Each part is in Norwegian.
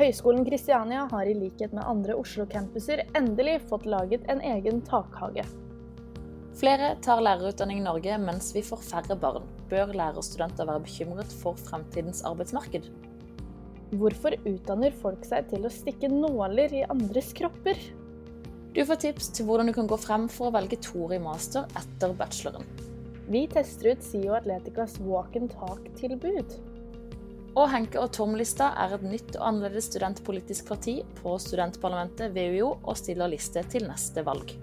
Høgskolen Kristiania har i likhet med andre Oslo-campuser endelig fått laget en egen takhage. Flere tar lærerutdanning i Norge mens vi får færre barn. Bør lærerstudenter være bekymret for fremtidens arbeidsmarked? Hvorfor utdanner folk seg til å stikke nåler i andres kropper? Du får tips til hvordan du kan gå frem for å velge Tori master etter bacheloren. Vi tester ut SIO Atleticas walk and talk-tilbud. Og Henke og Tom-lista er et nytt og annerledes studentpolitisk parti på studentparlamentet ved UiO og stiller liste til neste valg.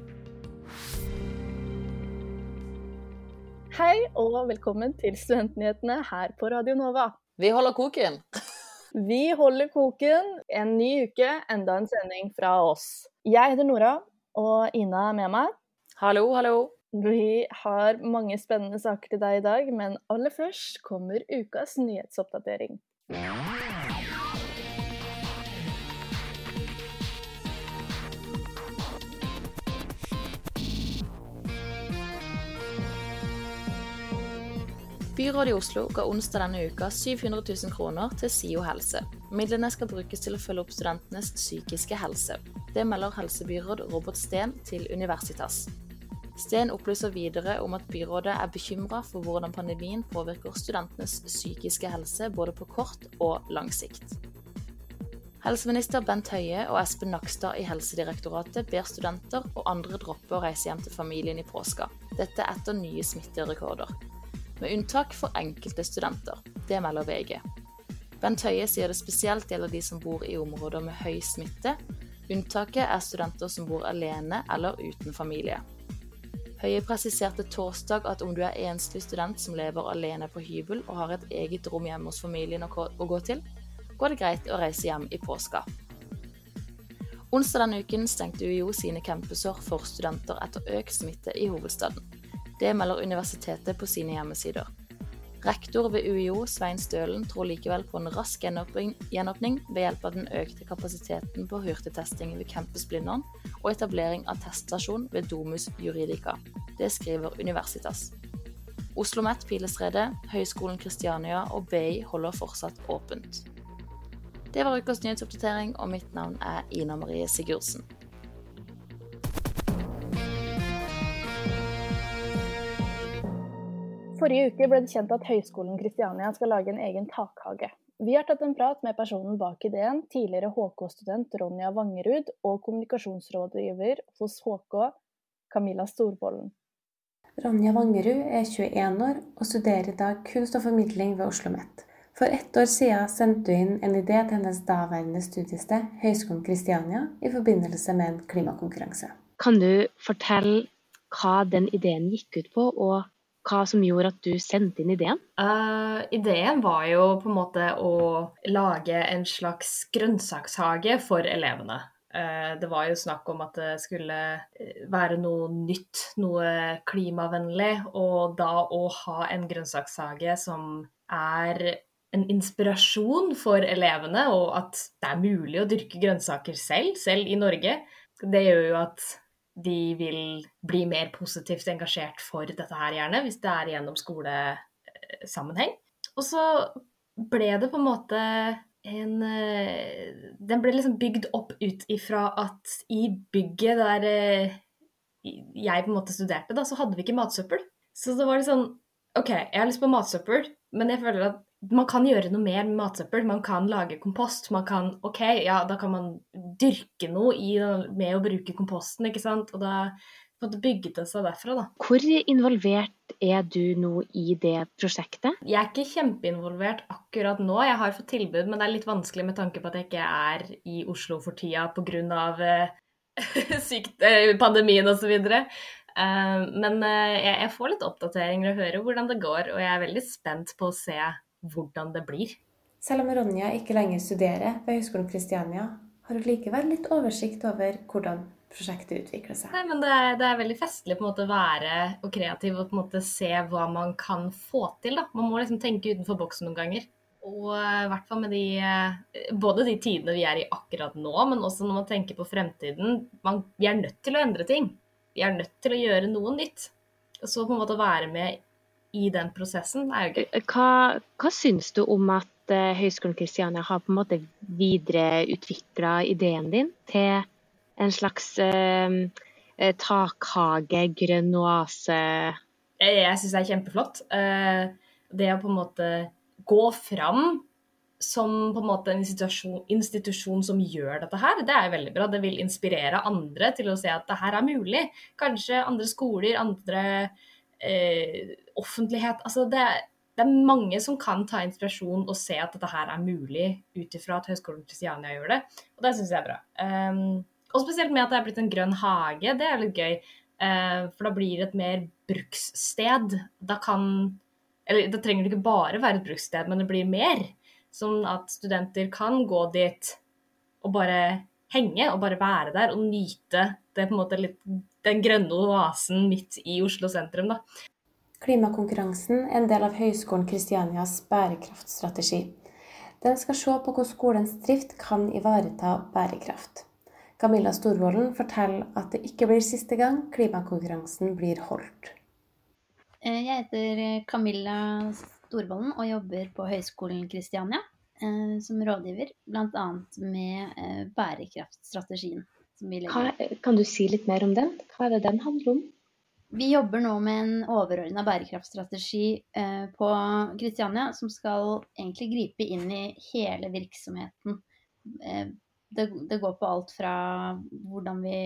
Hei og velkommen til Studentnyhetene her på Radio Nova. Vi holder koken! Vi holder koken. En ny uke, enda en sending fra oss. Jeg heter Nora, og Ina er med meg. Hallo, hallo. Vi har mange spennende saker til deg i dag, men aller først kommer ukas nyhetsoppdatering. Byrådet i Oslo ga onsdag denne uka 700 000 kroner til SIO helse. Midlene skal brukes til å følge opp studentenes psykiske helse. Det melder helsebyråd Robert Steen til Universitas. Steen opplyser videre om at byrådet er bekymra for hvordan pandemien påvirker studentenes psykiske helse både på kort og lang sikt. Helseminister Bent Høie og Espen Nakstad i Helsedirektoratet ber studenter og andre droppe å reise hjem til familien i påska. Dette etter nye smitterekorder. Med unntak for enkelte studenter. Det melder VG. Bent Høie sier det spesielt gjelder de som bor i områder med høy smitte. Unntaket er studenter som bor alene eller uten familie. Høie presiserte torsdag at om du er enslig student som lever alene på hybel og har et eget rom hjemme hos familien å gå til, går det greit å reise hjem i påska. Onsdag denne uken stengte UiO sine campuser for studenter etter økt smitte i hovedstaden. Det melder universitetet på sine hjemmesider. Rektor ved UiO, Svein Stølen, tror likevel på en rask gjenåpning ved hjelp av den økte kapasiteten på hurtigtesting ved Campus Blindern og etablering av teststasjon ved Domus Juridica. Det skriver Universitas. Oslo OsloMet Pilestredet, Høgskolen Kristiania og BI holder fortsatt åpent. Det var ukas nyhetsoppdatering, og mitt navn er Ina Marie Sigurdsen. Forrige uke ble det kjent at Høgskolen Kristiania skal lage en egen takhage. Vi har tatt en prat med personen bak ideen, tidligere HK-student Ronja Vangerud og kommunikasjonsrådgiver hos HK, Camilla Storbollen. Ronja Vangerud er 21 år og studerer i dag kunst og formidling ved Oslo OsloMet. For ett år siden sendte hun inn en idé til hennes daværende studiested, Høgskolen Kristiania, i forbindelse med en klimakonkurranse. Kan du fortelle hva den ideen gikk ut på, og hva som gjorde at du sendte inn ideen? Uh, ideen var jo på en måte å lage en slags grønnsakshage for elevene. Uh, det var jo snakk om at det skulle eh, være noe nytt, noe klimavennlig. Og da å ha en grønnsakshage som er en inspirasjon for elevene, og at det er mulig å dyrke grønnsaker selv, selv i Norge, det gjør jo at de vil bli mer positivt engasjert for dette her, gjerne, hvis det er gjennom skolesammenheng. Og så ble det på en måte en eh, Den ble liksom bygd opp ut ifra at i bygget der eh, jeg på en måte studerte, da, så hadde vi ikke matsøppel. Så det var litt sånn OK, jeg har lyst på matsøppel, men jeg føler at man kan gjøre noe mer med matsøppel. Man kan lage kompost. Man kan OK, ja, da kan man dyrke noe i, med å bruke komposten, ikke sant. Og da måtte bygget det seg derfra, da. Hvor involvert er du nå i det prosjektet? Jeg er ikke kjempeinvolvert akkurat nå. Jeg har fått tilbud, men det er litt vanskelig med tanke på at jeg ikke er i Oslo for tida pga. Eh, sykt, eh, pandemien osv. Uh, men uh, jeg, jeg får litt oppdateringer og hører hvordan det går, og jeg er veldig spent på å se hvordan det blir. Selv om Ronja ikke lenger studerer ved Høgskolen Kristiania, har hun likevel litt oversikt over hvordan prosjektet utvikler seg. Nei, men det er, det er veldig festlig på en måte å være og kreativ og på en måte se hva man kan få til. Da. Man må liksom tenke utenfor boksen noen ganger. Og eh, i hvert fall med de eh, Både de tidene vi er i akkurat nå, men også når man tenker på fremtiden. Man, vi er nødt til å endre ting. Vi er nødt til å gjøre noe nytt. Så på en måte å være med i den prosessen er jo gøy. Hva, hva syns du om at uh, Høgskolen Kristiania har på en måte videreutvikla ideen din til en slags eh, takhage, grønn oase? Jeg, syns det er kjempeflott. Uh, det å på en måte gå fram som på en måte en institusjon, institusjon, som gjør dette her, det er veldig bra. Det vil inspirere andre til å se at det her er mulig. Kanskje andre skoler, andre eh, offentlighet. Altså det, det, er mange som kan ta inspirasjon og se at dette her er mulig ut ifra at Høgskolen Kristiania gjør det. Og det syns jeg er bra. Um, og spesielt med at det er blitt en grønn hage. Det er litt gøy. Uh, for da blir det et mer brukssted. Da kan Eller det trenger ikke bare være et brukssted, men det blir mer. Sånn at studenter kan gå dit og bare henge og bare være der og nyte det på en måte litt, den grønne oasen midt i Oslo sentrum. da. Klimakonkurransen er en del av Høgskolen Kristianias bærekraftstrategi. Den skal se på hvordan skolens drift kan ivareta bærekraft. Camilla Storvolden forteller at det ikke blir siste gang klimakonkurransen blir holdt. Eh, jeg heter Camilla Storvolden og jobber på Høgskolen Kristiania eh, som rådgiver, bl.a. med eh, bærekraftstrategien. Hva, kan du si litt mer om den? Hva er det den handler om? Vi jobber nå med en overordna bærekraftstrategi eh, på Kristiania som skal egentlig gripe inn i hele virksomheten. Eh, det, det, går på alt fra hvordan vi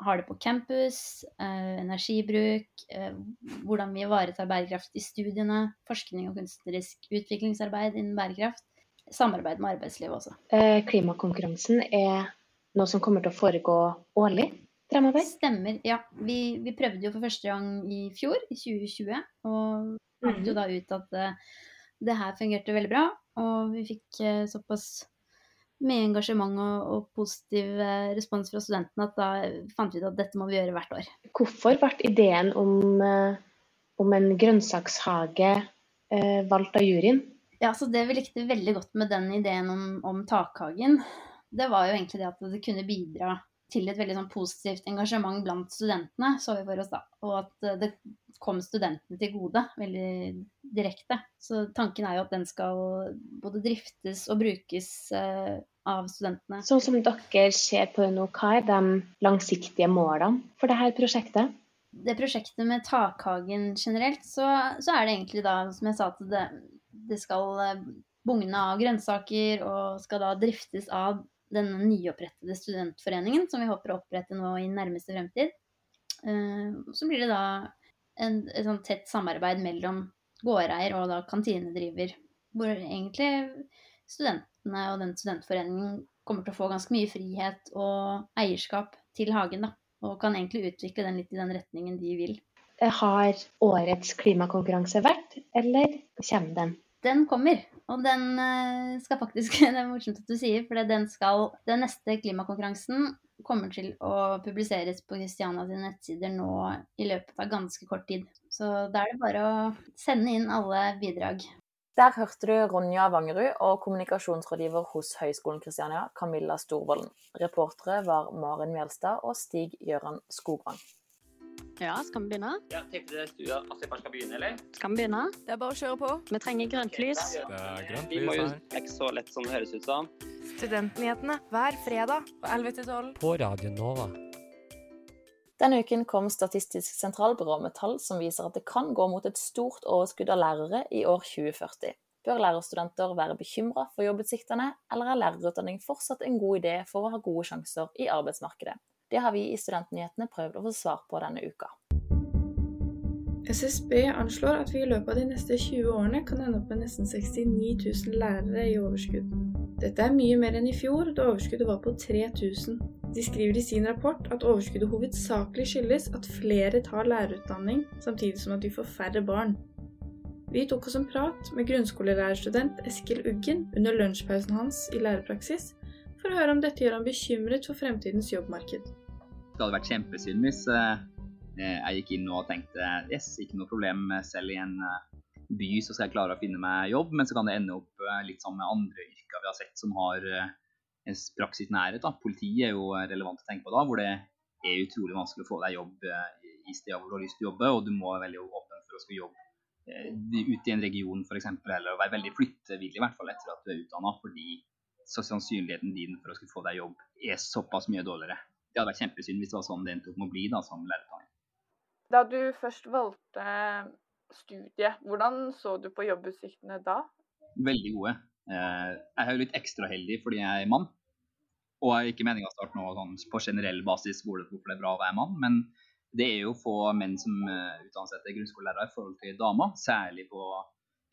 har det på campus, eh, energibruk, eh, hvordan vi ivaretar bærekraft i studiene, forskning og kunstnerisk utviklingsarbeid innen bærekraft, samarbeid med arbeidslivet også. Eh, klimakonkurransen er noe som kommer til å foregå årlig fremover? Stemmer, ja. Vi, vi, prøvde jo for første gang i fjor, i 2020, og fant jo mhm. da ut at det, det her fungerte veldig bra. Og vi fikk såpass med engasjement og, og, positiv eh, respons fra studentene at da fant vi ut at dette må vi gjøre hvert år. Hvorfor ble ideen om, om en grønnsakshage eh, valgt av juryen? Ja, så Det vi likte veldig godt med den ideen om, om takhagen, det var jo egentlig det at det kunne bidra til et veldig sånn positivt engasjement blant studentene, så vi for oss da. Og at eh, det kom studentene til gode, veldig direkte. Så tanken er jo at den skal både driftes og brukes eh, av studentene. Sånn som dere ser på nå, hva er de langsiktige målene for dette prosjektet? Det prosjektet med takhagen generelt, så, så er det egentlig da, som jeg sa, at det, det skal eh, bugne av grønnsaker og skal da driftes av denne nyopprettede studentforeningen, som vi håper å opprette nå i nærmeste fremtid. Eh, så blir det da en, et sånn tett samarbeid mellom gårdeier og da kantinedriver, hvor egentlig studentene og den studentforeningen kommer til å få ganske mye frihet og eierskap til hagen, da. Og kan egentlig utvikle den litt i den retningen de vil. Har årets klimakonkurranse vært, eller kommer den? Den kommer. Og den eh, skal faktisk Det er morsomt at du sier, for den skal Den neste klimakonkurransen kommer til å publiseres på Kristiania sine nettsider nå i løpet av ganske kort tid. Så da er det bare å sende inn alle bidrag. Der hørte du Ronja Vangerud og kommunikasjonsrådgiver hos Høgskolen Kristiania, Camilla Storvolden. Reportere var Maren Mjelstad og Stig Gøran Skogvang. Ja, skal vi begynne? Ja, Tenkte du at jeg bare skal begynne, eller? Skal vi begynne? Det er bare å kjøre på. Vi trenger grønt lys. Det er grønt lys Vi må jo ikke så lett som det høres ut som. Studentnyhetene hver fredag på 11 til 12. På Radio Nova. Denne uken kom Statistisk sentralbyrå med tall som viser at det kan gå mot et stort overskudd av lærere i år 2040. Bør lærerstudenter være bekymra for jobbutsiktene, eller er lærerutdanning fortsatt en god idé for å ha gode sjanser i arbeidsmarkedet? Det har vi i Studentnyhetene prøvd å få svar på denne uka. SSB anslår at vi i løpet av de neste 20 årene kan ende opp med nesten 69 000 lærere i overskudd. Dette er mye mer enn i fjor, da overskuddet var på 3000. De skriver i sin rapport at overskuddet hovedsakelig skyldes at flere tar lærerutdanning, samtidig som at vi får færre barn. Vi tok oss en prat med grunnskolelærerstudent Eskil Uggen under lunsjpausen hans i lærerpraksis, for å høre om dette gjør ham bekymret for fremtidens jobbmarked. Det hadde vært kjempesynd hvis eh, jeg gikk inn og tenkte yes, ikke noe problem selv i en eh, by så skal jeg klare å finne meg jobb, men så kan det ende opp eh, litt sånn med andre yrker vi har sett som har en praksis nærhet. Da. Politiet er jo relevant å tenke på da, hvor det er utrolig vanskelig å få deg jobb i steder hvor du har lyst til å jobbe, og du må være veldig åpen for å skulle jobbe eh, ute i en region f.eks., eller være veldig flyttevillig i hvert fall etter at du er utdanna, fordi så sannsynligheten din for å skulle få deg jobb er såpass mye dårligere. Det hadde vært kjempesynd hvis det var sånn det endte opp med å bli da, som lærerutdanning. Da du først valgte studiet, hvordan så du på jobbutsiktene da? Veldig gode. Eh, jeg er jo litt ekstra heldig fordi jeg er mann. Og jeg har ikke meninga å starte noe sånn på generell basis hvor det, hvorfor det er bra å være mann, men det er jo få menn som utdanner seg til grunnskolelærere i forhold til damer, særlig på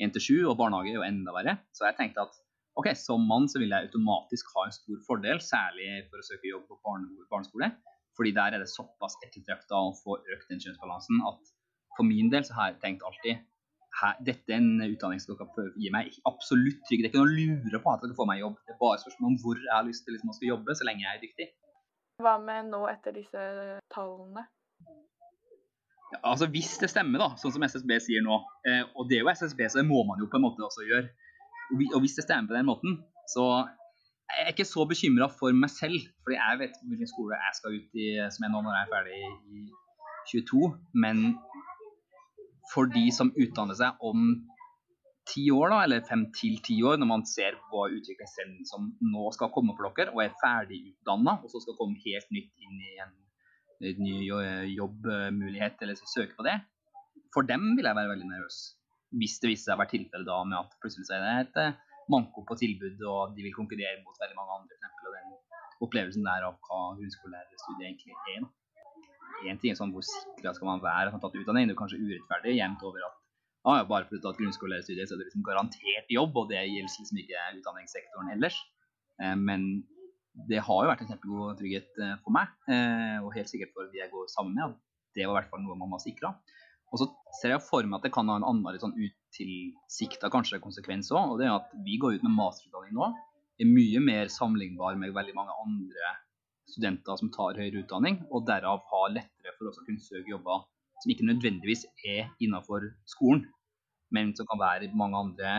1-7, og barnehage er jo enda verre. Så jeg tenkte at ok, som mann så vil jeg automatisk ha en stor fordel, særlig for å søke jobb på barneskole. Fordi der er det såpass ettertrakta å få økt den kjønnsbalansen at for min del så har jeg tenkt alltid her, dette er en utdanning som skal gi meg absolutt trygg. Det er ikke noe å lure på at dere skal få meg jobb. Det er bare spørsmål om hvor jeg har lyst til liksom, å skal jobbe, så lenge jeg er dyktig. Hva med nå etter disse tallene? Ja, altså Hvis det stemmer, da, sånn som SSB sier nå, eh, og det er jo SSB, så det må man jo på en måte også gjøre, og hvis det stemmer på den måten, så jeg er ikke så bekymra for meg selv. Fordi jeg vet hvilken skole jeg skal ut i som jeg nå når jeg er ferdig i 22. Men for de som utdanner seg om ti år, da, eller fem til ti år, når man ser hva utviklingstrenden som nå skal komme for dere, og er ferdigutdanna, og så skal komme helt nytt inn i en ny jobbmulighet, eller søke på det, for dem vil jeg være veldig nervøs hvis det viser seg å være tilfellet med at plutselig så er det et eh, manko på tilbud, og de vil konkurrere mot veldig mange andre, eksempel, og den opplevelsen der av hva grunnskolelærerstudiet egentlig er. Én ting er sånn hvor sikra skal man være har tatt utdanning, det er kanskje urettferdig jevnt over at ah, ja, bare fordi du har tatt grunnskolelærerstudiet, så er det liksom garantert jobb, og det gjelder liksom ikke utdanningssektoren ellers. Eh, men det har jo vært en kjempegod trygghet eh, for meg, og helt sikkert for de jeg går sammen med. Det var i hvert fall noe man var sikra. Og så ser jeg for meg at det kan ha en annen litt sånn utilsikta kanskje konsekvens òg. Og det er at vi går ut med masterutdanning nå. er mye mer sammenlignbar med veldig mange andre studenter som tar høyere utdanning, og derav har lettere for oss å kunne søke jobber som ikke nødvendigvis er innenfor skolen, men som kan være mange andre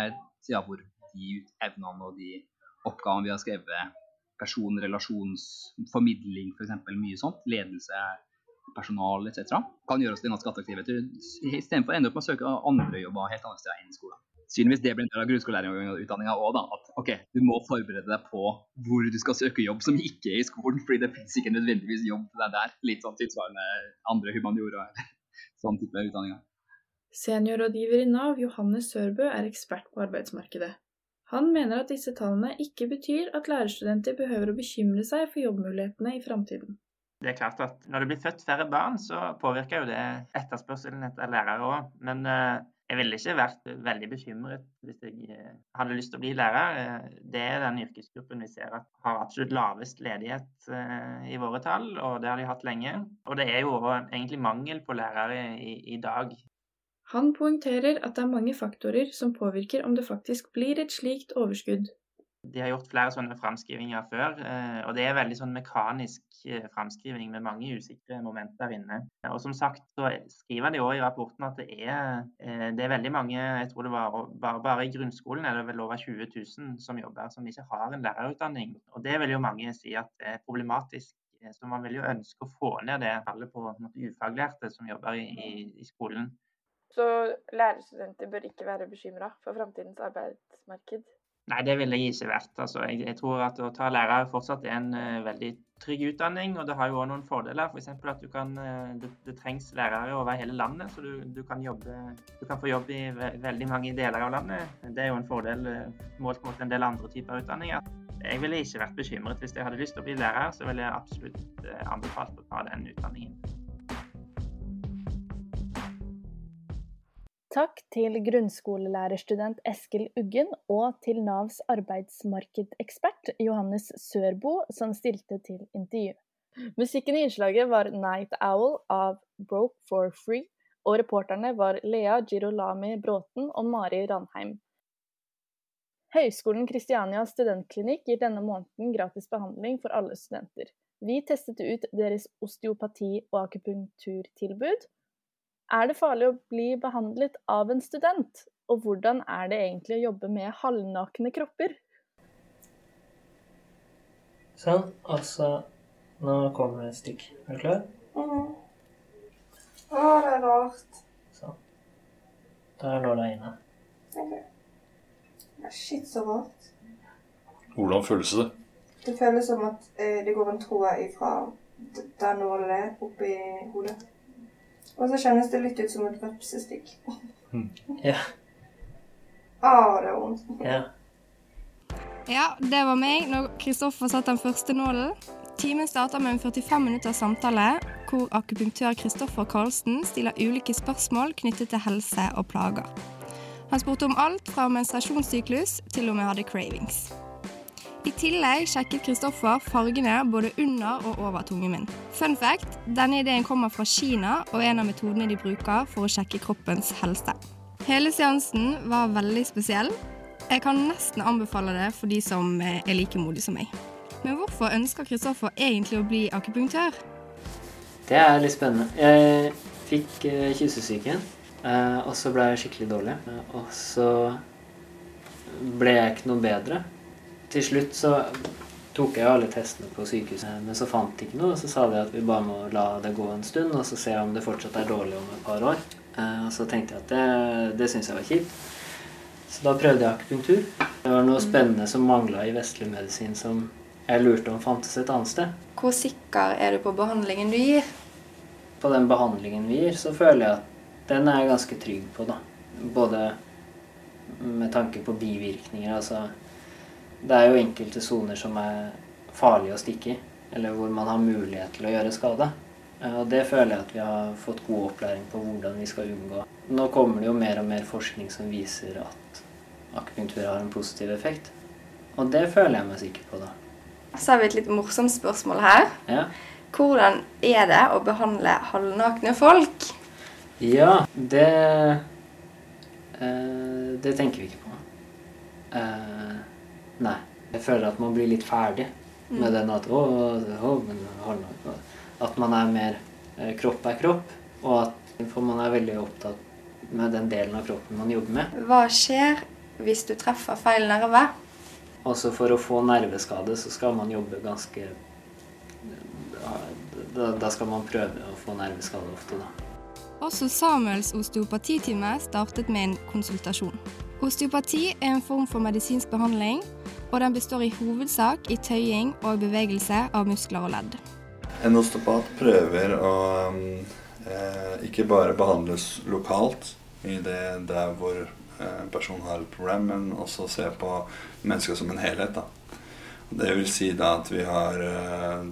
sider hvor de evnene og de oppgavene vi har skrevet, person, relasjons, formidling f.eks., mye sånt, ledelse, personal etc. kan gjøre oss til ganske attraktive. Istedenfor å ende opp med å søke andre jobber helt andre steder enn skolen. Synligvis det blir en del av grunnskolelærerutdanninga òg. At ok, du må forberede deg på hvor du skal søke jobb som ikke er i skolen, fordi det finnes ikke nødvendigvis jobb til deg der. Litt sånn tilsvarende andre humaniora eller sånn type utdanninger. Seniorrådgiver i Nav, Johannes Sørbø, er ekspert på arbeidsmarkedet. Han mener at disse tallene ikke betyr at lærerstudenter behøver å bekymre seg for jobbmulighetene i framtiden. Det er klart at Når det blir født færre barn, så påvirker jo det etterspørselen etter lærere òg. Men eh, jeg ville ikke vært veldig bekymret hvis jeg eh, hadde lyst til å bli lærer. Eh, det er den yrkesgruppen vi ser at har absolutt lavest ledighet i våre tall, og det har de hatt lenge. Og det er jo egentlig mangel på lærere i, i dag. Han poengterer at det er mange faktorer som påvirker om det faktisk blir et slikt overskudd. De har gjort flere sånne framskrivinger før, og det er veldig sånn mekanisk framskriving med mange usikre momenter inne. Og som sagt så skriver de òg i rapporten at det er, eh, det er, veldig mange, jeg tror det var bare, bare, i grunnskolen er det vel over 20 000 som jobber som ikke har en lærerutdanning. Og det vil jo mange si at det er problematisk. Så man vil jo ønske å få ned det tallet på ufaglærte som jobber i, i, i skolen. Så lærerstudenter bør ikke være bekymra for framtidens arbeidsmarked? Nei, det ville jeg ikke vært. Altså, jeg, jeg, tror at å ta lærer fortsatt er en uh, veldig trygg utdanning, og det har jo òg noen fordeler. F.eks. For at du kan, uh, det, det, trengs lærere over hele landet, så du, du, kan jobbe, du, kan få jobb i ve veldig mange deler av landet. Det er jo en fordel uh, målt mot en del andre typer utdanninger. Jeg ville ikke vært bekymret. Hvis jeg hadde lyst til å bli lærer, så ville jeg absolutt anbefalt å ta den utdanningen. Takk til grunnskolelærerstudent Eskil Uggen og til Navs arbeidsmarkedekspert Johannes Sørbo, som stilte til intervju. Musikken i innslaget var Night Owl av Broke for Free, og reporterne var Lea Girolami Bråten og Mari Ranheim. Høgskolen Kristiania studentklinikk gir denne måneden gratis behandling for alle studenter. Vi testet ut deres osteopati- og akupunkturtilbud er det farlig å bli behandlet av en student? Og hvordan er det egentlig å jobbe med halvnakne kropper? Sånn, og så Nå kommer det et stikk. Er du klar? Mm. Å, det er rart. Sånn. Da er nåla inne. Ok. Ja, shit, så rart. Hvordan føles det? Det føles som at eh, det går en tråd ifra der nålen er, opp i hodet. Og så kjennes det litt ut som et vepsestikk. Ja. Å, det er vondt. ja. Ja, det var meg når Kristoffer satte den første nålen. Timen starter med en 45 minutters samtale hvor akupunktør Kristoffer Karlsen stiller ulike spørsmål knyttet til helse og plager. Han spurte om alt fra menstruasjonssyklus til om jeg hadde cravings. I tillegg sjekket Kristoffer fargene både under og over tungen min. Fun fact, denne ideen kommer fra Kina og en av metodene de bruker for å sjekke kroppens helse. Hele seansen var veldig spesiell. Jeg kan nesten anbefale det for de som er like modige som meg. Men hvorfor ønsker Kristoffer egentlig å bli akupunktør? Det er litt spennende. Jeg fikk eh, kyssesyken, eh, og så ble jeg skikkelig dårlig. Eh, Og så ble jeg ikke noe bedre. Til slutt så tok jeg alle testene på sykehuset, men så fant de ikke noe. Så sa de at vi bare må la det gå en stund, og så se om det fortsatt er dårlig om et par år. Eh, Og så tenkte jeg at det, det syntes jeg var kjipt. Så da prøvde jeg akupunktur. Det var noe spennende som mangla i vestlig medisin som jeg lurte om fantes et annet sted. Hvor sikker er du på behandlingen du gir? På den behandlingen vi gir, så føler jeg at den er jeg ganske trygg på, da. Både med tanke på bivirkninger, altså Det er jo enkelte soner som er farlige å stikke i, eller hvor man har mulighet til å gjøre skade. Eh, Og det føler jeg at vi har fått god opplæring på hvordan vi skal unngå. Nå kommer det jo mer og mer forskning som viser at akupunktur har en positiv effekt. Og det føler jeg meg sikker på, da. Så har vi et litt morsomt spørsmål her. Ja. Hvordan er det å behandle halvnakne folk? Ja, det eh, Det tenker vi ikke på. Eh, nei. Jeg føler at man blir litt ferdig Mm. med den at å, å, men hold nå At man er mer eh, kropp er kropp, og at for man er veldig opptatt med den delen av kroppen man jobber med. Hva skjer hvis du treffer feil nerve? Også for å få nerveskade så skal man jobbe ganske da, da skal man prøve å få nerveskade ofte, da. Også Samuels osteopatitime startet med en konsultasjon. Osteopati er en form for medisinsk behandling, og den består i hovedsak i tøying og bevegelse av muskler og ledd. En osteopat prøver å eh, ikke bare behandles lokalt i det der hvor eh, personen person har et problem, men også se på mennesket som en helhet. Da. Det vil si da at vi har eh,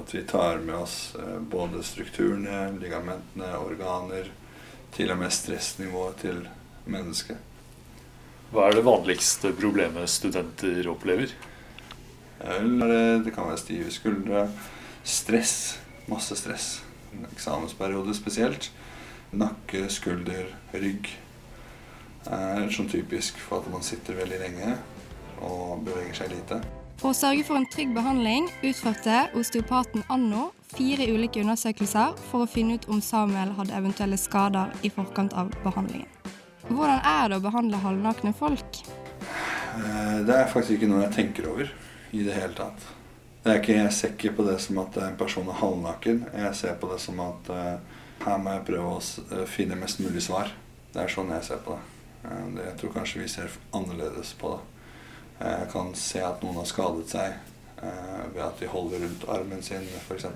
at vi tar med oss eh, både strukturene, ligamentene, organer, til og med stressnivået til mennesket. Hva er det vanligste problemet studenter opplever? Det kan være stive skuldre, stress, masse stress. En eksamensperiode spesielt. Nakke, skulder, rygg er sånn typisk for at man sitter veldig lenge og beveger seg lite. For å sørge for en trygg behandling utførte osteopaten Anno fire ulike undersøkelser for å finne ut om Samuel hadde eventuelle skader i forkant av behandlingen. Hvordan er det å behandle halvnakne folk? Eh, Det er faktisk ikke noe jeg tenker over i det hele tatt. Jeg er ikke, ikke på det som at en person er halvnaken. Jeg ser på det som at eh, her må jeg prøve å eh, finne mest mulig svar. Det er sånn jeg ser på det. Jeg tror kanskje vi ser annerledes på det. Jeg kan se at noen har skadet seg ved at de holder rundt armen sin f.eks.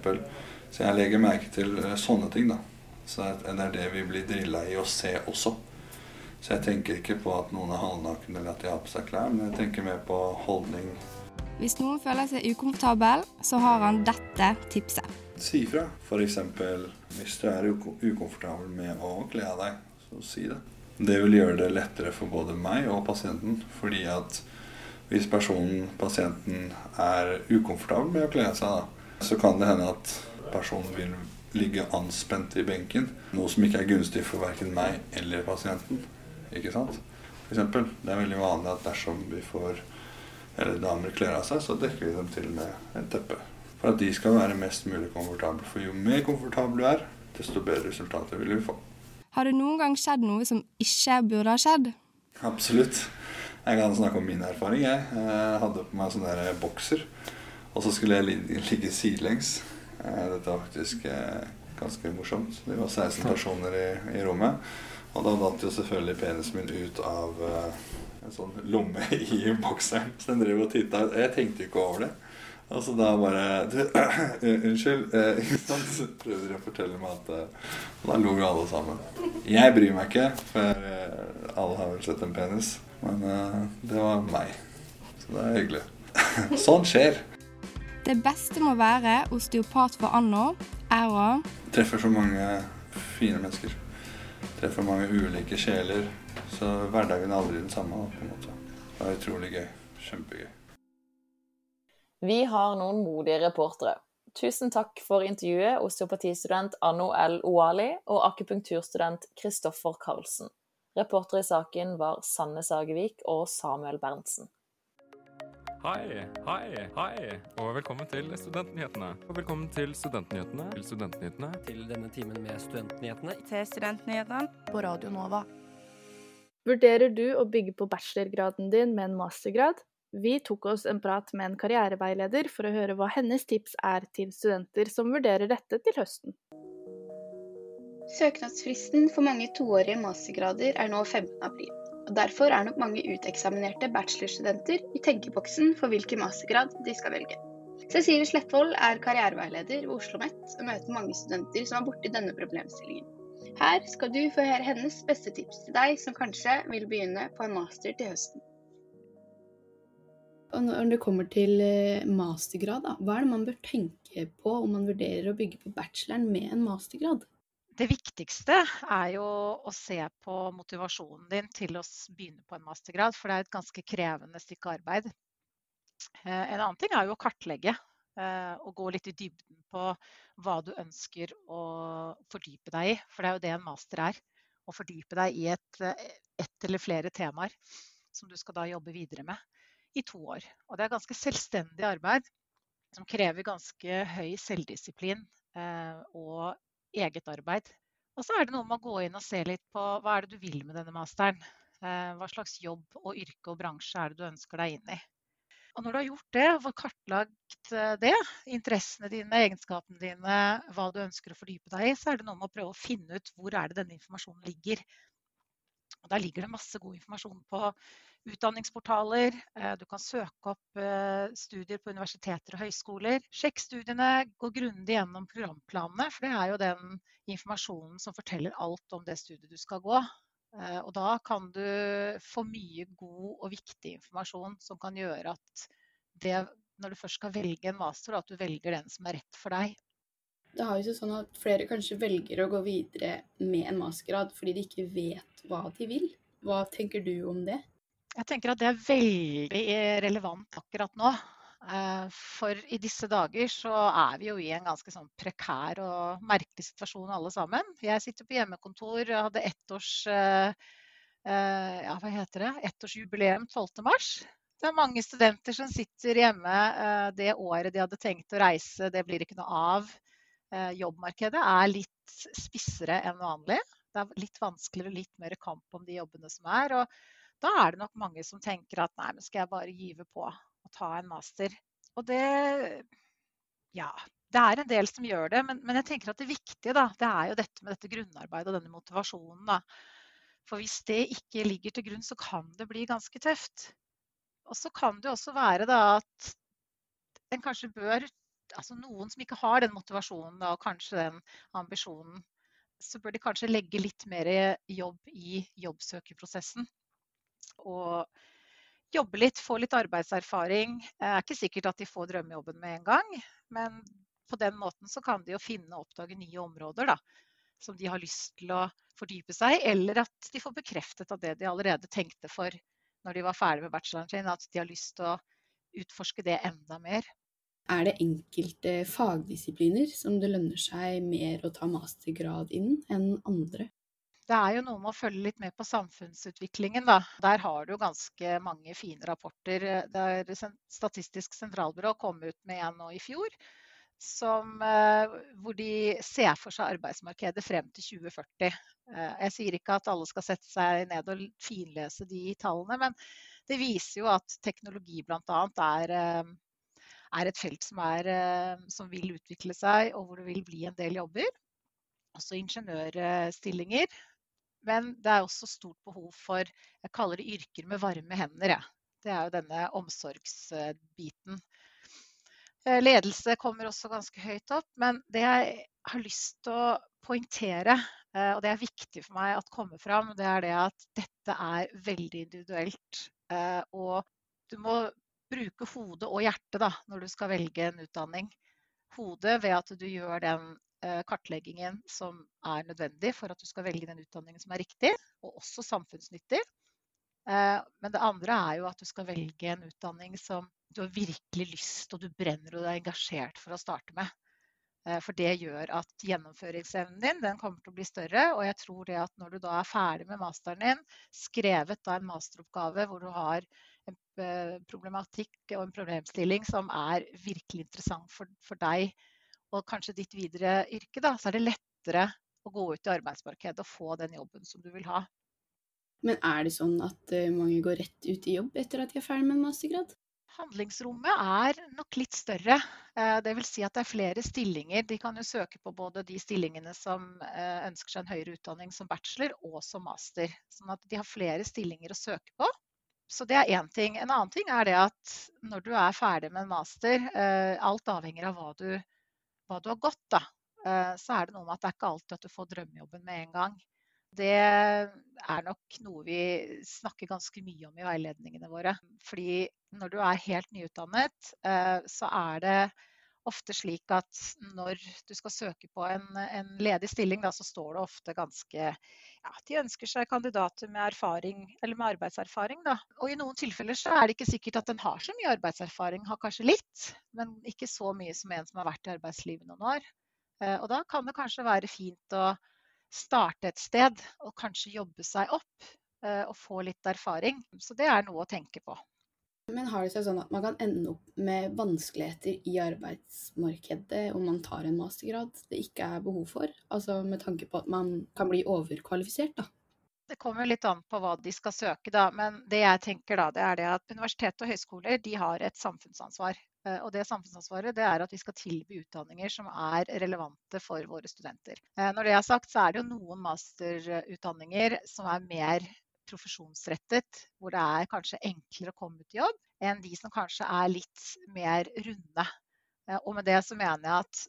Så jeg legger merke til sånne ting. da. Så det er det vi blir drilla i å se også. Så jeg tenker ikke på at noen er halvnaken eller at de har på seg klær, men jeg tenker mer på holdning. Hvis noen føler seg ukomfortabel, så har han dette tipset. Si ifra. F.eks. hvis du er ukomfortabel med å kle av deg, så si det. Det vil gjøre det lettere for både meg og pasienten, fordi at hvis personen, pasienten, er ukomfortabel med å kle av seg, da, så kan det hende at personen vil ligge anspent i benken, noe som ikke er gunstig for verken meg eller pasienten. Ikke sant? For eksempel, det er veldig vanlig at dersom vi får eller damer kler av seg, så dekker vi dem til med et teppe. For at de skal være mest mulig komfortable. For jo mer komfortable du er, desto bedre resultater vil vi få. Har det noen gang skjedd noe som ikke burde ha skjedd? Absolutt. Jeg kan snakke om min erfaring. Jeg, jeg hadde på meg sånn der bokser, og så skulle jeg ligge sidelengs. Eh, Dette var faktisk eh, ganske morsomt. Det var 16 personer i, i rommet. Og da datt jo selvfølgelig penisen min ut av uh, en sånn lomme i bokseren. Så den drev og titta. Jeg tenkte ikke over det. Og så da bare du, Unnskyld. Eh, så prøvde de å fortelle meg at uh, Da lo vi alle sammen. Jeg bryr meg ikke, for alle har vel sett en penis. Men det var meg. Så det er hyggelig. sånn skjer. Det beste med å være osteopat for anno er å Treffer så mange fine mennesker. Treffer mange ulike sjeler. Så hverdagen er aldri den samme. på en måte. Det er utrolig gøy. Kjempegøy. Vi har noen modige reportere. Tusen takk for intervjuet, osteopatistudent Anno L. Oali og akupunkturstudent Kristoffer Karlsen. Reportere i saken var Sanne Sagevik og Samuel Berntsen. Hei, hei, hei, og velkommen til Studentnyhetene. Og velkommen til Studentnyhetene. Til Studentnyhetene. Til denne timen med Studentnyhetene. Til Studentnyhetene på Radio Nova. Vurderer du å bygge på bachelorgraden din med en mastergrad? Vi tok oss en prat med en karriereveileder for å høre hva hennes tips er til studenter som vurderer dette til høsten. Søknadsfristen for mange toårige mastergrader er nå 15. april og Derfor er nok mange uteksaminerte bachelorstudenter i tenkeboksen for hvilken mastergrad de skal velge. Cecilie Slettvold er karriereveileder ved Oslo OsloMet og møter mange studenter som er borti denne problemstillingen. Her skal du få høre hennes beste tips til deg som kanskje vil begynne på en master til høsten. Og når det kommer til eh, mastergrad, da, hva er det man bør tenke på om man vurderer å bygge på bacheloren med en mastergrad? Det viktigste er jo å se på motivasjonen din til å begynne på en mastergrad, for det er et ganske krevende stykke arbeid. Eh, en annen ting er jo å kartlegge eh, og gå litt i dybden på hva du ønsker å fordype deg i. For det er jo det en master er. Å fordype deg i et, eh, ett eller flere temaer som du skal da jobbe videre med i to år. Og det er ganske selvstendig arbeid som krever ganske høy selvdisiplin og eget arbeid. Og så er det noe med å gå inn og se litt på hva er det du vil med denne masteren. Eh, hva slags jobb og yrke og bransje er det du ønsker deg inn i. Og når du har gjort det, og kartlagt eh, det, interessene dine, egenskapene dine, hva du ønsker å fordype deg i, så er det noe med å prøve å finne ut hvor er det denne informasjonen ligger. Og Der ligger det masse god informasjon på utdanningsportaler. Eh, du kan søke opp eh, studier på universiteter og høyskoler. Sjekk studiene, gå grundig gjennom programplanene, for det er jo den informasjonen som forteller alt om det studiet du skal gå. Eh, og da kan du få mye god og viktig informasjon som kan gjøre at det, når du først skal velge en master, at du velger den som er rett for deg. Det har jo sånn at flere kanskje velger å gå videre med en mastergrad fordi de ikke vet hva de vil. Hva tenker du om det? Jeg tenker at det er veldig relevant akkurat nå. Eh, for i disse dager så er vi jo i en ganske sånn prekær og merkelig situasjon alle sammen. Jeg sitter på hjemmekontor og hadde ettårs eh, eh, ja, hva heter det? ettårsjubileum 12.3. Det er mange studenter som sitter hjemme det året de hadde tenkt å reise. Det blir ikke noe av. Jobbmarkedet er litt spissere enn vanlig. Det er litt vanskeligere og litt mer kamp om de jobbene som er. og da er det nok mange som tenker at nei, men skal jeg bare gyve på og ta en master. Og det Ja, det er en del som gjør det, men, men jeg tenker at det viktige da, det er jo dette med dette grunnarbeidet og denne motivasjonen. da. For hvis det ikke ligger til grunn, så kan det bli ganske tøft. Og så kan det også være da at en kanskje bør Altså noen som ikke har den motivasjonen da, og kanskje den ambisjonen, så bør de kanskje legge litt mer jobb i jobbsøkerprosessen og jobbe litt, få litt arbeidserfaring. Det er ikke sikkert at de får drømmejobben med en gang, men på den måten så kan de jo finne og oppdage nye områder da, som de har lyst til å fordype seg i, eller at de får bekreftet av det de allerede tenkte for når de var ferdig med bacheloren sin, at de har lyst til å utforske det enda mer. Er det enkelte fagdisipliner som det lønner seg mer å ta mastergrad innen enn andre? Det er jo noe med å følge litt med på samfunnsutviklingen. Da. Der har du ganske mange fine rapporter. Der Statistisk sentralbyrå kom ut med en nå i fjor. Som, eh, hvor de ser for seg arbeidsmarkedet frem til 2040. Eh, jeg sier ikke at alle skal sette seg ned og finlese de tallene, men det viser jo at teknologi bl.a. Er, eh, er et felt som, er, som vil utvikle seg, og hvor det vil bli en del jobber. også ingeniørstillinger. Men det er også stort behov for jeg kaller det yrker med varme hender. Ja. Det er jo denne omsorgsbiten. Eh, ledelse kommer også ganske høyt opp. Men det jeg har lyst til å poengtere, eh, og det er viktig for meg at kommer fram, det er det at dette er veldig individuelt. Eh, og du må bruke hodet og hjertet da, når du skal velge en utdanning. Hodet ved at du gjør den kartleggingen som er nødvendig for at du skal velge den utdanningen som er riktig, og også samfunnsnyttig. Men det andre er jo at du skal velge en utdanning som du har virkelig lyst og du brenner og du er engasjert for å starte med. For det gjør at gjennomføringsevnen din den kommer til å bli større. Og jeg tror det at når du da er ferdig med masteren din, skrevet da en masteroppgave hvor du har en problematikk og en problemstilling som er virkelig interessant for, for deg og kanskje ditt videre yrke, da, så er det lettere å gå ut i arbeidsmarkedet og få den jobben som du vil ha. Men er det sånn at eh, mange går rett ut i jobb etter at de er ferdig med en mastergrad? Handlingsrommet er nok litt større. Dvs. det vil si at det er flere stillinger. De kan jo søke på både de stillingene som eh, ønsker seg en høyere utdanning som bachelor og som master. Sånn at de har flere stillinger å søke på. Så det er én ting. En annen ting er det at når du er ferdig med en master, alt avhenger av hva du, hva du har gått, da. Så er det noe med at det er ikke alltid at du får drømmejobben med en gang det er nok noe vi snakker ganske mye om i veiledningene våre. Fordi når du er helt nyutdannet, eh, så er det ofte slik at når du skal søke på en, en ledig stilling, da, så står det ofte ganske ja, De ønsker seg kandidater med erfaring, eller med arbeidserfaring. Da. Og i noen tilfeller så er det ikke sikkert at den har så mye arbeidserfaring. Har kanskje litt, men ikke så mye som en som har vært i arbeidslivet noen år. Eh, og da kan det kanskje være fint å starte et sted og kanskje jobbe seg opp eh, og få litt erfaring. Så det er noe å tenke på. Men har det seg sånn at man kan ende opp med vanskeligheter i arbeidsmarkedet om man tar en mastergrad det ikke er behov for? Altså med tanke på at man kan bli overkvalifisert, da. Det kommer litt an på hva de skal søke, da. Men det jeg tenker da, det er det at universitet og høyskoler de har et samfunnsansvar. Eh, og det samfunnsansvaret det er at vi skal tilby utdanninger som er relevante for våre studenter. Eh, når det er sagt, så er det jo noen masterutdanninger som er mer profesjonsrettet, hvor det er kanskje enklere å komme ut i jobb, enn de som kanskje er litt mer runde. Eh, og med det så mener jeg at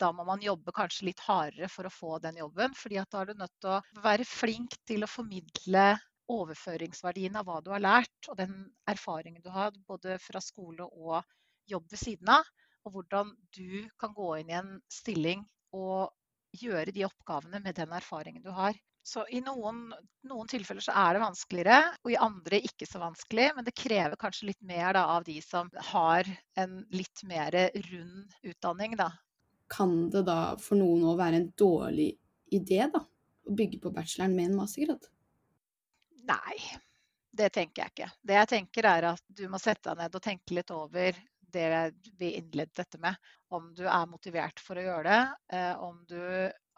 da må man jobbe kanskje litt hardere for å få den jobben. fordi at da er du nødt til å være flink til å formidle overføringsverdien av hva du har lært, og den erfaringen du har både fra skole og jobb ved siden av, og hvordan du kan gå inn i en stilling og gjøre de oppgavene med den erfaringen du har. Så I noen, noen, tilfeller så er det vanskeligere, og i andre ikke så vanskelig. Men det krever kanskje litt mer da, av de som har en litt mer rund utdanning. Da. Kan det da for noen òg være en dårlig idé da, å bygge på bacheloren med en mastergrad? Nei, det tenker jeg ikke. Det jeg tenker er at du må sette deg ned og tenke litt over det vi innledet dette med. Om du er motivert for å gjøre det, eh, om du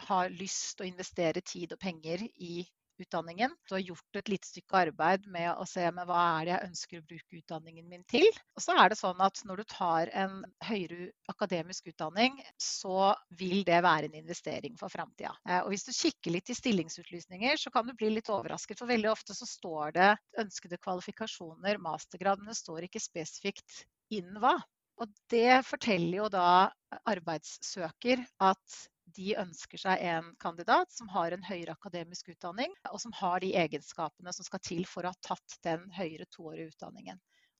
har lyst til å investere tid og penger i utdanningen. Du har gjort et lite stykke arbeid med å se med hva er det jeg ønsker å bruke utdanningen min til. Og så er det sånn at når du tar en høyere akademisk utdanning, så vil det være en investering for framtida. Eh, og hvis du kikker litt i stillingsutlysninger, så kan du bli litt overrasket. For veldig ofte så står det ønskede kvalifikasjoner, mastergrad, men det står ikke spesifikt innen hva. Og det forteller jo da arbeidssøker at de ønsker seg en kandidat som har en høyere akademisk utdanning, og som har de egenskapene som skal til for å ha tatt den høyere toårige utdanningen.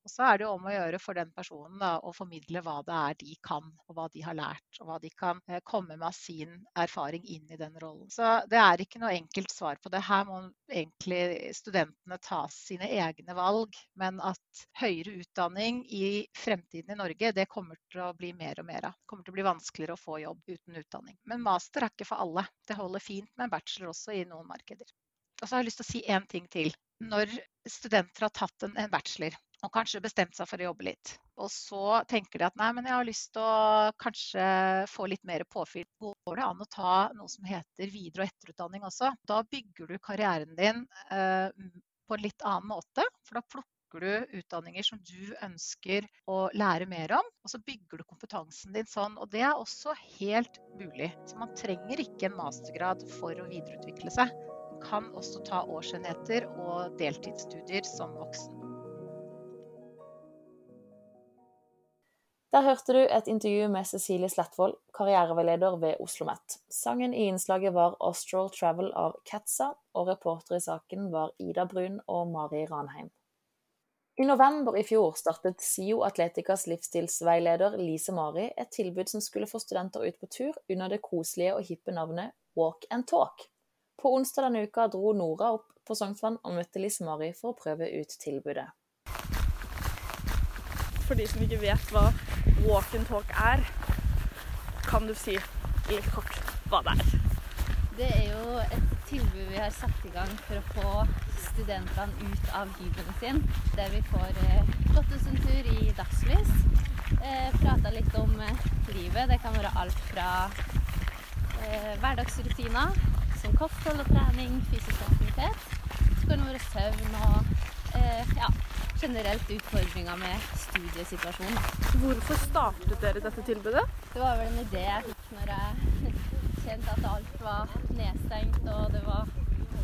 Og så er det jo om å gjøre for den personen da, å formidle hva det er de kan, og hva de har lært. Og hva de kan eh, komme med av sin erfaring inn i den rollen. Så det er ikke noe enkelt svar på det. Her må egentlig studentene ta sine egne valg. Men at høyere utdanning i fremtiden i Norge, det kommer til å bli mer og mer av. Det kommer til å bli vanskeligere å få jobb uten utdanning. Men master er ikke for alle. Det holder fint med en bachelor også i noen markeder. Og så har jeg lyst til å si én ting til. Når studenter har tatt en, en bachelor, og kanskje bestemt seg for å jobbe litt. Og så tenker de at nei, men jeg har lyst til å kanskje få litt mer påfyll. Går det an å ta noe som heter videre- og etterutdanning også? Da bygger du karrieren din eh, på en litt annen måte. For da plukker du utdanninger som du ønsker å lære mer om, og så bygger du kompetansen din sånn. Og det er også helt mulig. Så man trenger ikke en mastergrad for å videreutvikle seg. Kan også ta årsenheter og deltidsstudier som voksen. Der hørte du et intervju med Cecilie Slettvold, karriereveileder ved Oslo OsloMet. Sangen i innslaget var 'Austral Travel' av Katza, og reporter i saken var Ida Brun og Mari Ranheim. I november i fjor startet SIO Atleticas livsstilsveileder Lise Mari et tilbud som skulle få studenter ut på tur under det koselige og hippe navnet Walk and Talk. På onsdag denne uka dro Nora opp på Sognsvann og møtte Lise Mari for å prøve ut tilbudet. For de som ikke vet hva walk and talk er, kan du si litt kort hva det er? Det er jo et tilbud vi har satt i gang for å få studentene ut av hybelen sin. Der vi får eh, gått oss en tur i dagslys. Eh, Prata litt om eh, livet. Det kan være alt fra eh, hverdagsrutiner som kosthold og trening, fysisk aktivitet. Så kan det være søvn og eh, ja, generelt utfordringer med studiesituasjonen. Hvorfor startet dere dette tilbudet? Det var vel en idé jeg fikk når jeg kjente at alt var nedstengt og det var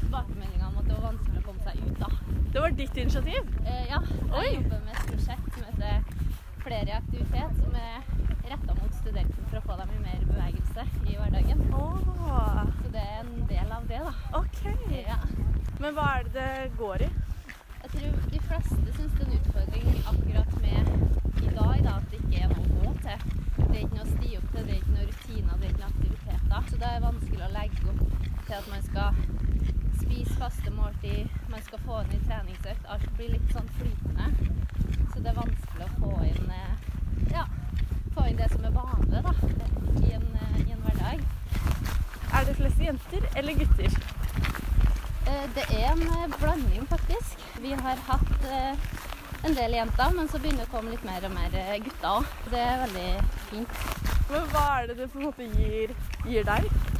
tilbakemeldinger om at det var vanskelig å komme seg ut. da. Det var ditt initiativ? Eh, ja. Jeg jobber med et prosjekt som heter Flere i aktivitet, som er retta mot studenter for å få dem i mer bevegelse i hverdagen. Oh. Så det er en del av det, da. Ok. Ja. Men hva er det det går i? Jeg tror de fleste syns det er en utfordring akkurat med i dag da, at det ikke er noe å gå til. Det er ikke noe å sti opp til, det er ikke noe rutiner, det er ikke noe aktiviteter. Så det er vanskelig å legge opp til at man skal spise faste måltid, man skal få inn i treningsøkt. Alt blir litt sånn flytende. Så det er vanskelig å få inn, eh, få inn det som er vanlig da, i en, eh, i en hverdag. Er det flest jenter eller gutter? Eh, det er en eh, blanding, faktisk. Vi har hatt en del jenter, men så begynner det å komme litt mer og mer gutter òg. Det er veldig fint. Men hva er det det på en måte gir, gir deg?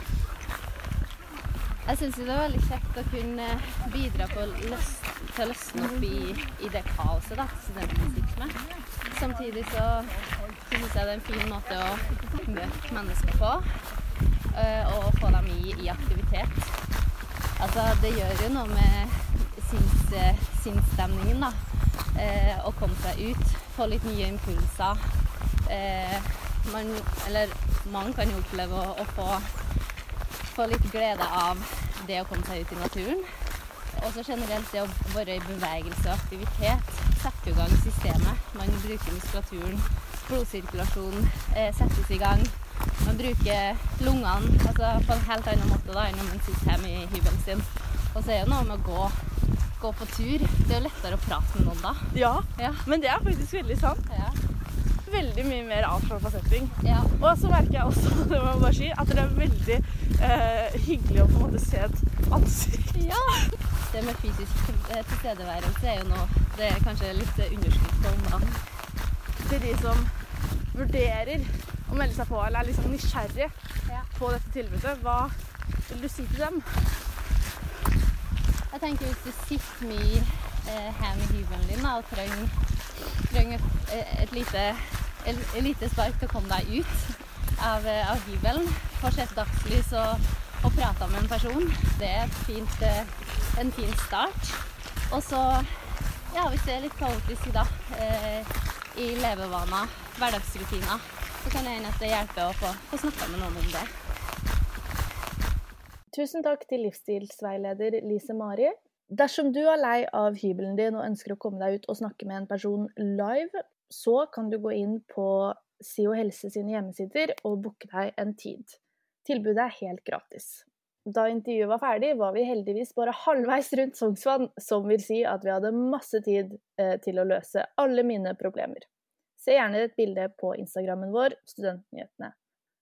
Jeg syns det er veldig kjekt å kunne bidra på løs, til å løsne opp i, i det kaoset da, studentene sitter med. Samtidig så syns jeg det er en fin måte å møte mennesker på. Og få dem i, i aktivitet. Altså, det gjør jo noe med sinns, sinnsstemningen, da. Eh, å komme seg ut. Få litt nye impulser. Eh, man, eller man kan jo oppleve å, å få, få, litt glede av det å komme seg ut i naturen. Også generelt det å være i bevegelse og aktivitet setter i gang systemet. Man bruker muskulaturen, blodsirkulasjonen eh, settes i gang. Man bruker lungene altså på en helt annen måte da, enn om man sitter hjemme i hybelen sin. Og så er det noe med å gå, gå, på tur. Det er jo lettere å prate med noen da. Ja, ja. men det er faktisk veldig sant. Ja. Veldig mye mer avslappa setting. Ja. Og så merker jeg også det må jeg bare si, at det er veldig eh, hyggelig å på en måte se et ansikt. Ja. Det med fysisk tilstedeværelse er jo noe Det er kanskje litt underskudd på da. Til de som vurderer å melde seg på, eller er liksom nysgjerrig ja. på dette tilbudet, hva vil du si til dem? Jeg tenker Hvis du sitter mye eh, hjemme i hybelen din og trenger, trenger et, eh, et, lite, et, et, lite, spark til å komme deg ut av, eh, av hybelen, få sett dagslys og, og prata med en person, det er fint, eh, en fin start. Og så, ja, hvis det er litt kaotisk da, eh, i levevaner, hverdagsrutiner, så kan det hende at å få, få snakka med noen om det. Tusen takk til livsstilsveileder Lise Mari. Dersom du er lei av hybelen din og ønsker å komme deg ut og snakke med en person live, så kan du gå inn på SIO Helse sine hjemmesider og booke deg en tid. Tilbudet er helt gratis. Da intervjuet var ferdig, var vi heldigvis bare halvveis rundt Sognsvann, som vil si at vi hadde masse tid eh, til å løse alle mine problemer. Se gjerne et bilde på Instagrammen vår, Studentnyhetene.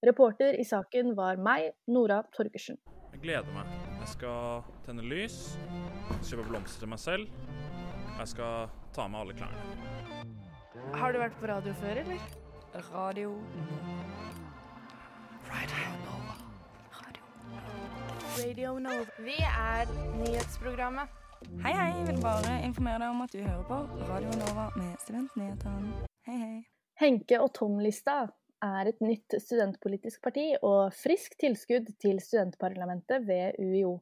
Reporter i saken var meg, Nora Torgersen. Jeg gleder meg. Jeg skal tenne lys, kjøpe blomster til meg selv. Jeg skal ta med alle klærne. Har du vært på radio før, eller? Radio Radio Nova. Radio Nova. Vi er nyhetsprogrammet Hei, hei. Jeg vil bare informere deg om at du hører på Radio Nova med Studentnyhetene. Hei, hei. Henke og Tom-lista er et nytt studentpolitisk parti og friskt tilskudd til studentparlamentet ved UiO.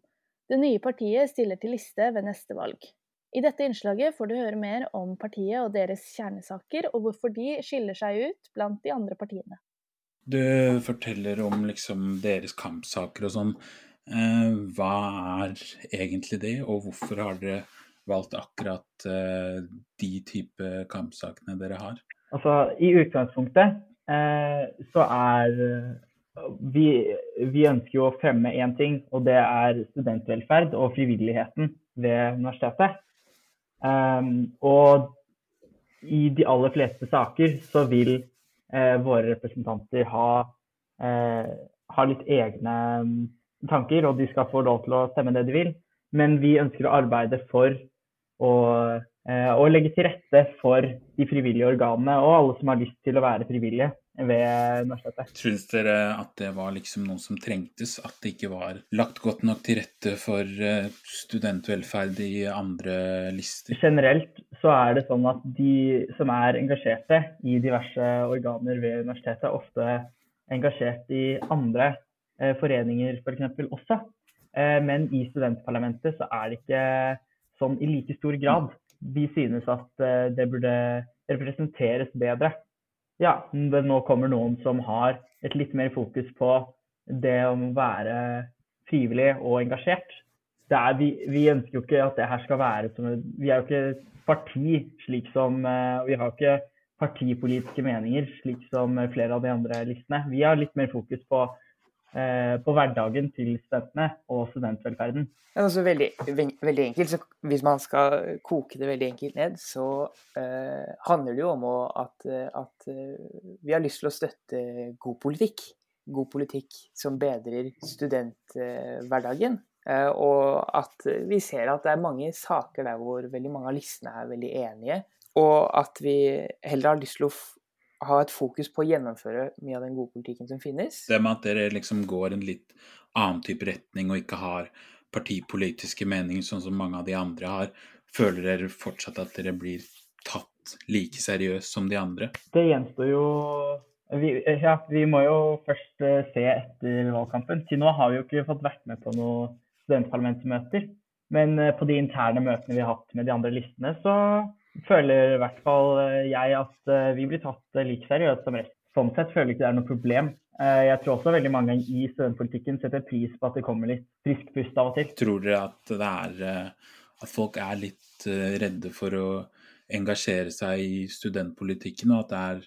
Det nye partiet stiller til liste ved neste valg. I dette innslaget får du høre mer om partiet og deres kjernesaker, og hvorfor de skiller seg ut blant de andre partiene. Du forteller om liksom deres kampsaker og sånn. Eh, hva er egentlig det, og hvorfor har dere valgt akkurat eh, de type kampsakene dere har? Altså, I utgangspunktet eh, så er vi, vi ønsker jo å fremme én ting, og det er studentvelferd og frivilligheten ved universitetet. Um, og i de aller fleste saker så vil eh, våre representanter ha, eh, ha, litt egne tanker, og de skal få lov til å stemme det de vil. Men vi ønsker å arbeide for å, eh, å legge til rette for de frivillige organene og alle som har lyst til å være frivillige ved universitetet. Synes dere at det var liksom noe som trengtes? At det ikke var lagt godt nok til rette for eh, studentvelferd i andre lister? Generelt så er det sånn at de som er engasjerte i diverse organer ved universitetet, er ofte engasjert i andre eh, foreninger f.eks. For også. Eh, men i studentparlamentet så er det ikke sånn i like stor grad. Vi synes at det burde representeres bedre ja, det nå kommer noen som har et litt mer fokus på det å være frivillig og engasjert. Er, vi, vi, ønsker jo ikke at det her skal være som Vi er jo ikke parti slik som uh, Vi har ikke partipolitiske meninger slik som flere av de andre listene. Vi har litt mer fokus på Eh, på hverdagen til studentene og studentvelferden. Altså veldig, veldig, enkelt, så Hvis man skal koke det veldig enkelt ned, så eh, handler det jo om at, at uh, vi har lyst til å støtte god politikk. God politikk som bedrer studenthverdagen. Eh, og at vi ser at det er mange saker der hvor veldig mange av listene er veldig enige. Og at vi heller har lyst til å ha et fokus på å gjennomføre mye av den gode politikken som finnes. Det med at dere liksom går en litt annen type retning og ikke har partipolitiske meninger sånn som mange av de andre har, føler dere fortsatt at dere blir tatt like seriøst som de andre? Det gjenstår jo vi, ja, vi må jo først uh, se etter valgkampen. Til nå har vi jo ikke fått vært med på noen studentparlamentsmøter. Men uh, på de interne møtene vi har hatt med de andre listene, så føler i hvert fall eh, jeg at eh, vi blir tatt eh, like seriøst som resten. Sånn sett føler jeg ikke det er noe problem. Jeg tror også veldig mange i studentpolitikken setter pris på at det kommer litt frisk pust av og til. Tror dere at det er at folk er litt redde for å engasjere seg i studentpolitikken, og at det er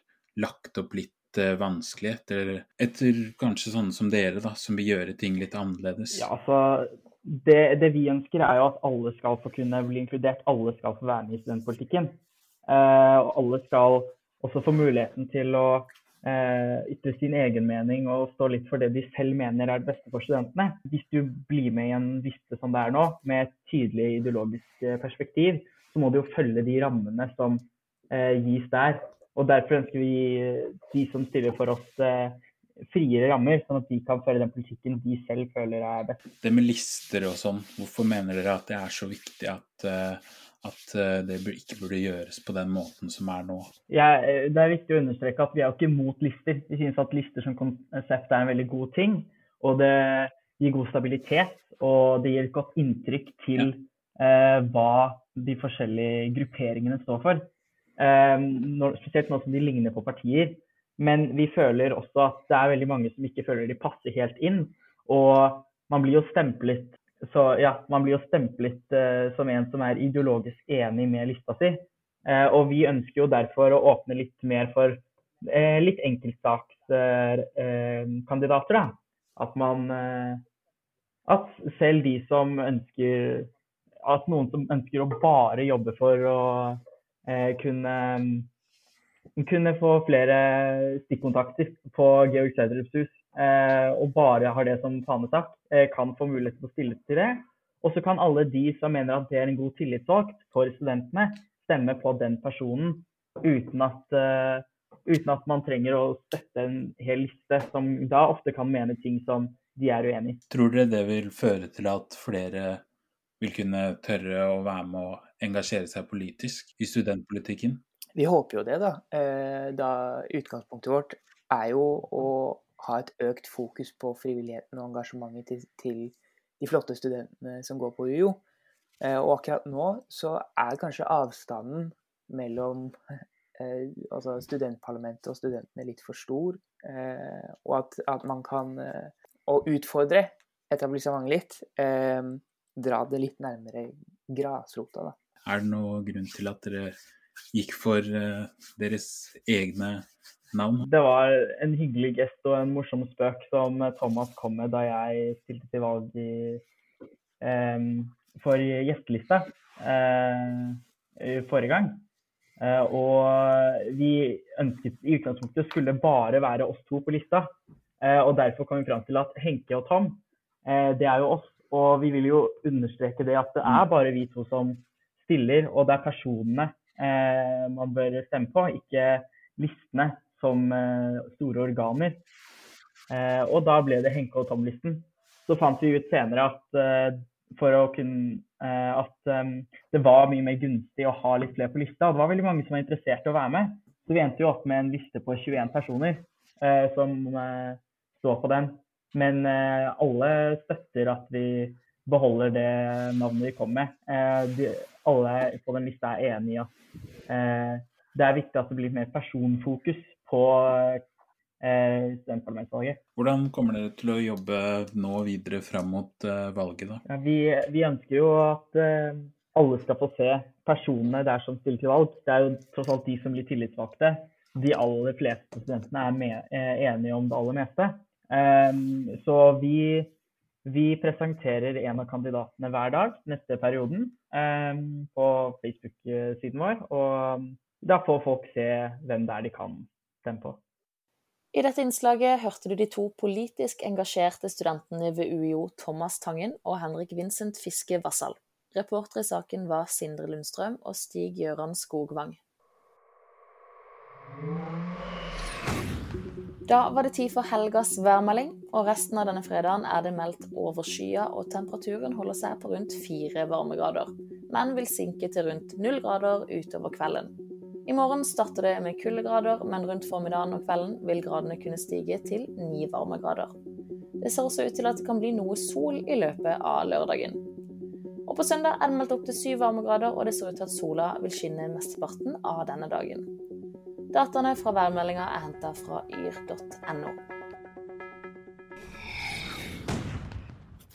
lagt opp litt vanskelig etter, etter kanskje sånne som dere, da, som vil gjøre ting litt annerledes? Ja, altså det, det, vi ønsker, er jo at alle skal få kunne bli inkludert. Alle skal få være med i studentpolitikken. Eh, og alle skal også få muligheten til å eh, ytre sin egen mening og stå litt for det de selv mener er det beste for studentene. Hvis du blir med i en liste som det er nå, med et tydelig ideologisk eh, perspektiv, så må du jo følge de rammene som eh, gis der. Og Derfor ønsker vi de som stiller for oss, eh, friere rammer, sånn at de kan føre den politikken de selv føler er best. Det med lister og sånn, hvorfor mener dere at det er så viktig at, eh, at eh, det ikke burde gjøres på den måten som er nå? Ja, eh, det er viktig å understreke at vi er jo ikke mot lister. Vi synes at lister som konsept er en veldig god ting. Og det gir god stabilitet, og det gir et godt inntrykk til ja. eh, hva de forskjellige grupperingene står for. Eh, når, spesielt nå som de ligner på partier. Men vi føler også at det er veldig mange som ikke føler de passer helt inn. Og man blir jo stemplet så ja, blir jo stemplet uh, som en som er ideologisk enig med lista si. Uh, og vi ønsker jo derfor å åpne litt mer for uh, litt enkeltsakskandidater. da. At man At selv de som ønsker At noen som ønsker å bare jobbe for å kunne kunne få flere stikkontakter på Georg Sverdrups hus, eh, og bare har det som fanesak, eh, kan få mulighet til å stille til det. Og så kan alle de som mener at det er en god tillitsvalgt for studentene, stemme på den personen uten at, uh, uten at man trenger å støtte en hel liste, som da ofte kan mene ting som de er uenig i. Tror dere det vil føre til at flere vil kunne tørre å være med og engasjere seg politisk i studentpolitikken? Vi håper jo det, da. Eh, da utgangspunktet vårt er jo å ha et økt fokus på frivilligheten og engasjementet til, til de flotte studentene som går på UiO. Eh, og akkurat nå så er kanskje avstanden mellom eh, altså studentparlamentet og studentene litt for stor. Eh, og at, at, man kan eh, å utfordre etablissementet litt, eh, dra det litt nærmere grasrota. Da. Er det noen grunn til at dere gikk for eh, deres egne navn? Det var en hyggelig gest og en morsom spøk som Thomas kom med da jeg stilte til valg i, eh, for gjestelista forrige gang. Uh, og vi ønsket i utgangspunktet skulle bare være oss to på lista. Uh, og derfor kom vi fram til at Henke og Tom, uh, det er jo oss. Og vi vil jo understreke det at det er bare vi to som stiller, og det er personene man bør stemme på, ikke listene som store organer. og da ble det Henke og Tom-listen. Så fant vi ut senere at for å kunne eh, at det var mye mer gunstig å ha litt flere på lista. Og det var veldig mange som var interessert i å være med. Så vi endte jo opp med en liste på 21 personer eh, som eh, står på den. Men eh, alle støtter at vi beholder det navnet de kom med. Eh, de, alle på den lista er enig i at eh, det er viktig at det blir mer personfokus på Eh, studentparlamentsvalget. Hvordan kommer dere til å jobbe nå videre fram mot uh, valget? da? Ja, vi, vi, ønsker jo at uh, alle skal få se personene der som stiller til valg. Det er jo tross alt de som blir tillitsvalgte. De aller fleste studentene er med, uh, enige om det aller meste. Så vi, vi, presenterer en av kandidatene hver dag neste perioden um, på Facebook-siden vår. Og da får folk se hvem det er de kan stemme på. I dette innslaget hørte du de to politisk engasjerte studentene ved UiO Thomas Tangen og Henrik Vincent Fiske Vassal. Reportere i saken var Sindre Lundstrøm og Stig-Gøran Skogvang. Da var det tid for helgas værmelding, og resten av denne fredagen er det meldt overskya, og temperaturen holder seg på rundt fire varmegrader, men vil sinke til rundt null grader utover kvelden. I morgen starter det med kuldegrader, men rundt formiddagen og kvelden vil gradene kunne stige til ni varmegrader. Det ser også ut til at det kan bli noe sol i løpet av lørdagen. Og På søndag er det meldt opp til syv varmegrader, og det ser ut til at sola vil skinne mesteparten av denne dagen. Dataene fra værmeldinga er henta fra yr.no.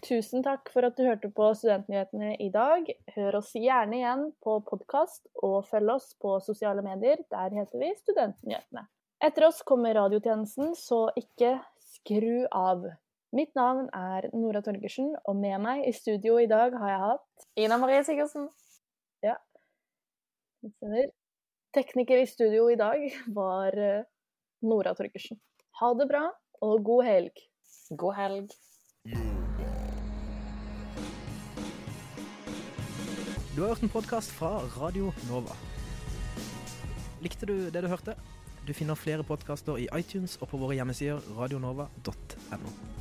Tusen takk for at du hørte på Studentnyhetene i dag. Hør oss gjerne igjen på podkast, og følg oss på sosiale medier. Der heter vi Studentnyhetene. Etter oss kommer radiotjenesten, så ikke skru av. Mitt navn er Nora Torgersen, og med meg i studio i dag har jeg hatt Ina Marie Sigurdsen. Ja. Tekniker i studio i dag var eh, Nora Torgersen. Ha det bra, og god helg. God helg. Du har hørt en podkast fra Radio Nova. Likte du det du hørte? Du finner flere podkaster i iTunes og på våre hjemmesider radionova.no.